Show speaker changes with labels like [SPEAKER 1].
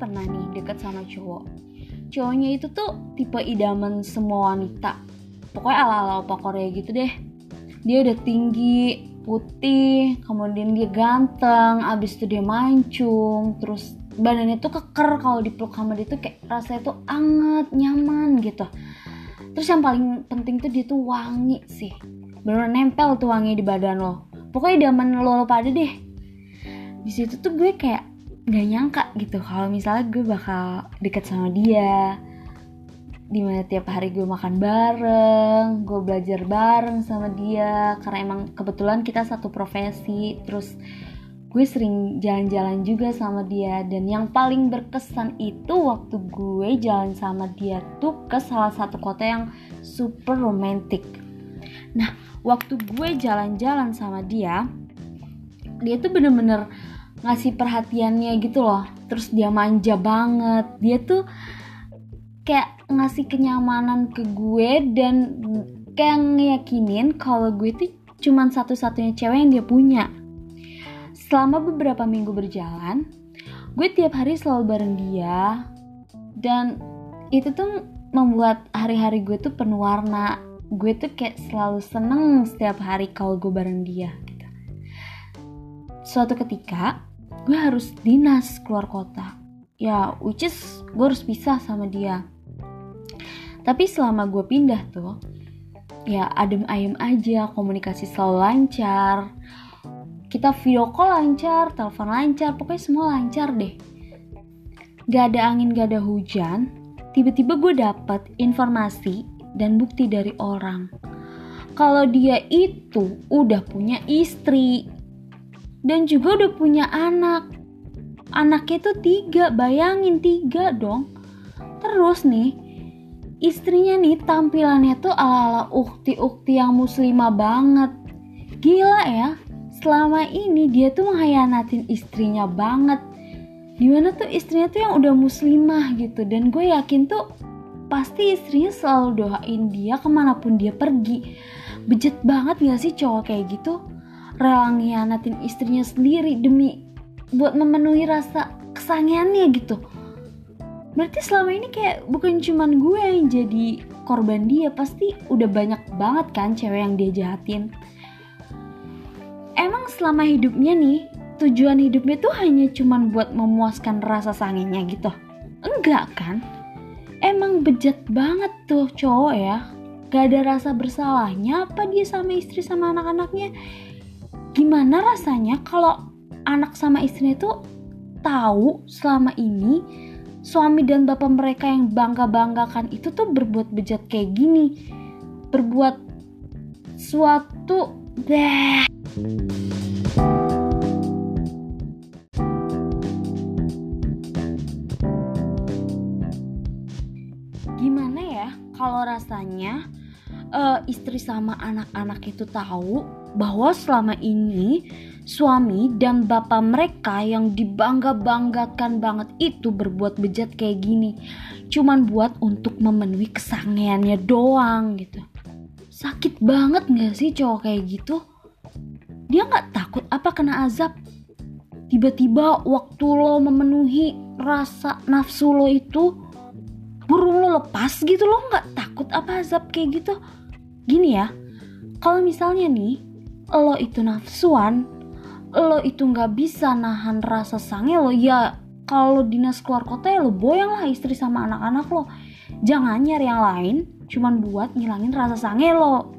[SPEAKER 1] pernah nih deket sama cowok. Cowoknya itu tuh tipe idaman semua wanita. Pokoknya ala-ala opa Korea gitu deh. Dia udah tinggi putih kemudian dia ganteng abis itu dia mancung terus badannya tuh keker kalau dipeluk sama dia tuh kayak rasanya tuh anget nyaman gitu. Terus yang paling penting tuh dia tuh wangi sih. Bener nempel tuh wangi di badan lo. Pokoknya idaman lo, lo pada deh. Di situ tuh gue kayak nggak nyangka gitu kalau misalnya gue bakal deket sama dia. Di mana tiap hari gue makan bareng, gue belajar bareng sama dia. Karena emang kebetulan kita satu profesi, terus gue sering jalan-jalan juga sama dia. Dan yang paling berkesan itu waktu gue jalan sama dia tuh ke salah satu kota yang super romantis. Nah, waktu gue jalan-jalan sama dia, dia tuh bener-bener ngasih perhatiannya gitu loh. Terus dia manja banget. Dia tuh kayak ngasih kenyamanan ke gue dan kayak ngeyakinin kalau gue tuh cuman satu-satunya cewek yang dia punya. Selama beberapa minggu berjalan gue tiap hari selalu bareng dia. Dan itu tuh membuat hari-hari gue tuh penuh warna. Gue tuh kayak selalu seneng setiap hari kalau gue bareng dia gitu. suatu ketika gue harus dinas keluar kota. Ya which is gue harus pisah sama dia. Tapi selama gue pindah tuh ya adem ayem aja komunikasi selalu lancar. Kita video call lancar telepon lancar pokoknya semua lancar deh. Gak ada angin gak ada hujan tiba-tiba gue dapet informasi dan bukti dari orang. Kalau dia itu udah punya istri dan juga udah punya anak. Anaknya tuh tiga bayangin tiga dong. Terus nih istrinya nih tampilannya tuh ala-ala ukti-ukti yang muslimah banget. Gila ya selama ini dia tuh mengkhianatin istrinya banget. Di mana tuh istrinya tuh yang udah muslimah gitu. Dan gue yakin tuh pasti istrinya selalu doain dia ke mana pun dia pergi. Bejat banget gak sih cowok kayak gitu rela ngianatin istrinya sendiri demi buat memenuhi rasa kesangiannya gitu. Berarti selama ini kayak bukan cuman gue yang jadi korban dia pasti udah banyak banget kan cewek yang dia jahatin. Emang selama hidupnya nih tujuan hidupnya tuh hanya cuman buat memuaskan rasa sanginya gitu? Enggak kan? Emang bejat banget tuh cowok ya. Gak ada rasa bersalahnya apa dia sama istri sama anak-anaknya gimana rasanya kalau anak sama istrinya itu tahu selama ini suami dan bapak mereka yang bangga-banggakan itu tuh berbuat bejat kayak gini? Berbuat suatu deh gimana ya kalau rasanya uh, istri sama anak-anak itu tahu bahwa selama ini suami dan bapak mereka yang dibangga-banggakan banget itu berbuat bejat kayak gini. Cuman buat untuk memenuhi kesangiannya doang gitu. Sakit banget gak sih cowok kayak gitu? Dia gak takut apa kena azab? Tiba-tiba waktu lo memenuhi rasa nafsu lo itu burung lo lepas gitu lo gak takut apa azab kayak gitu. Gini ya kalau misalnya nih lo itu nafsuan lo itu nggak bisa nahan rasa sange lo ya kalau dinas keluar kota ya lo boyang lah istri sama anak-anak lo. Jangan nyari yang lain cuman buat ngilangin rasa sange lo